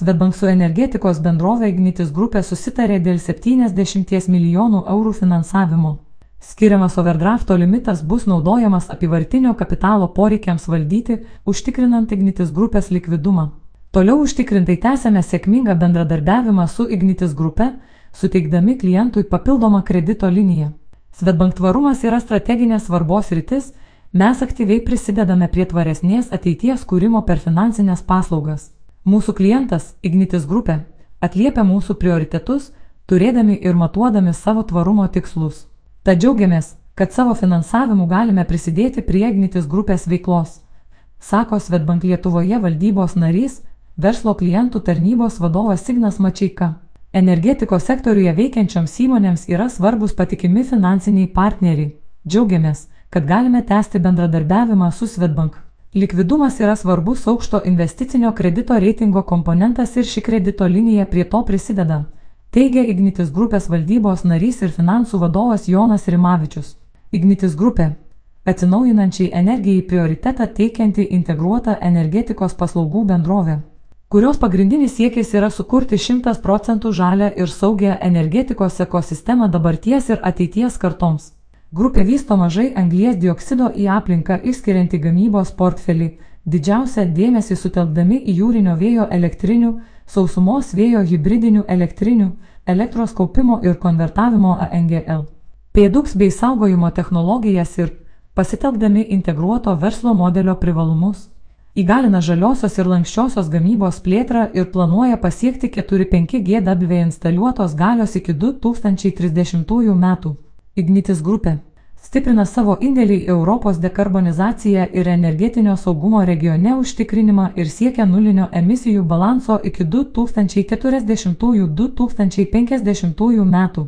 Svetbank su energetikos bendrovė Ignitis grupė susitarė dėl 70 milijonų eurų finansavimo. Skiriamas overdrafto limitas bus naudojamas apivartinio kapitalo poreikiams valdyti, užtikrinant Ignitis grupės likvidumą. Toliau užtikrintai tęsėme sėkmingą bendradarbiavimą su Ignitis grupe, suteikdami klientui papildomą kredito liniją. Svetbank tvarumas yra strateginės svarbos rytis, mes aktyviai prisidedame prie tvaresnės ateities kūrimo per finansinės paslaugas. Mūsų klientas, Ignitis grupė, atliepia mūsų prioritetus, turėdami ir matuodami savo tvarumo tikslus. Tad džiaugiamės, kad savo finansavimu galime prisidėti prie Ignitis grupės veiklos, sako Svetbank Lietuvoje valdybos narys, verslo klientų tarnybos vadovas Signas Mačiaika. Energetikos sektoriuje veikiančioms įmonėms yra svarbus patikimi finansiniai partneriai. Džiaugiamės, kad galime tęsti bendradarbiavimą su Svetbank. Likvidumas yra svarbus aukšto investicinio kredito reitingo komponentas ir ši kredito linija prie to prisideda, teigia Ignitis grupės valdybos narys ir finansų vadovas Jonas Rimavičius. Ignitis grupė - atsinaujinančiai energijai prioritetą teikianti integruota energetikos paslaugų bendrovė, kurios pagrindinis siekis yra sukurti 100 procentų žalę ir saugią energetikos ekosistemą dabarties ir ateities kartoms. Grupė vysto mažai anglies dioksido į aplinką išskirianti gamybos portfelį, didžiausią dėmesį sutelkdami į jūrinio vėjo elektrinių, sausumos vėjo hybridinių elektrinių, elektros kaupimo ir konvertavimo ANGL, pėduks bei saugojimo technologijas ir, pasitelkdami integruoto verslo modelio privalumus, įgalina žaliosios ir lankščiosios gamybos plėtrą ir planuoja pasiekti 4-5 GW instaliuotos galios iki 2030 metų. Ignitis grupė stiprina savo indėlį į Europos dekarbonizaciją ir energetinio saugumo regione užtikrinimą ir siekia nulinio emisijų balanso iki 2040-2050 metų.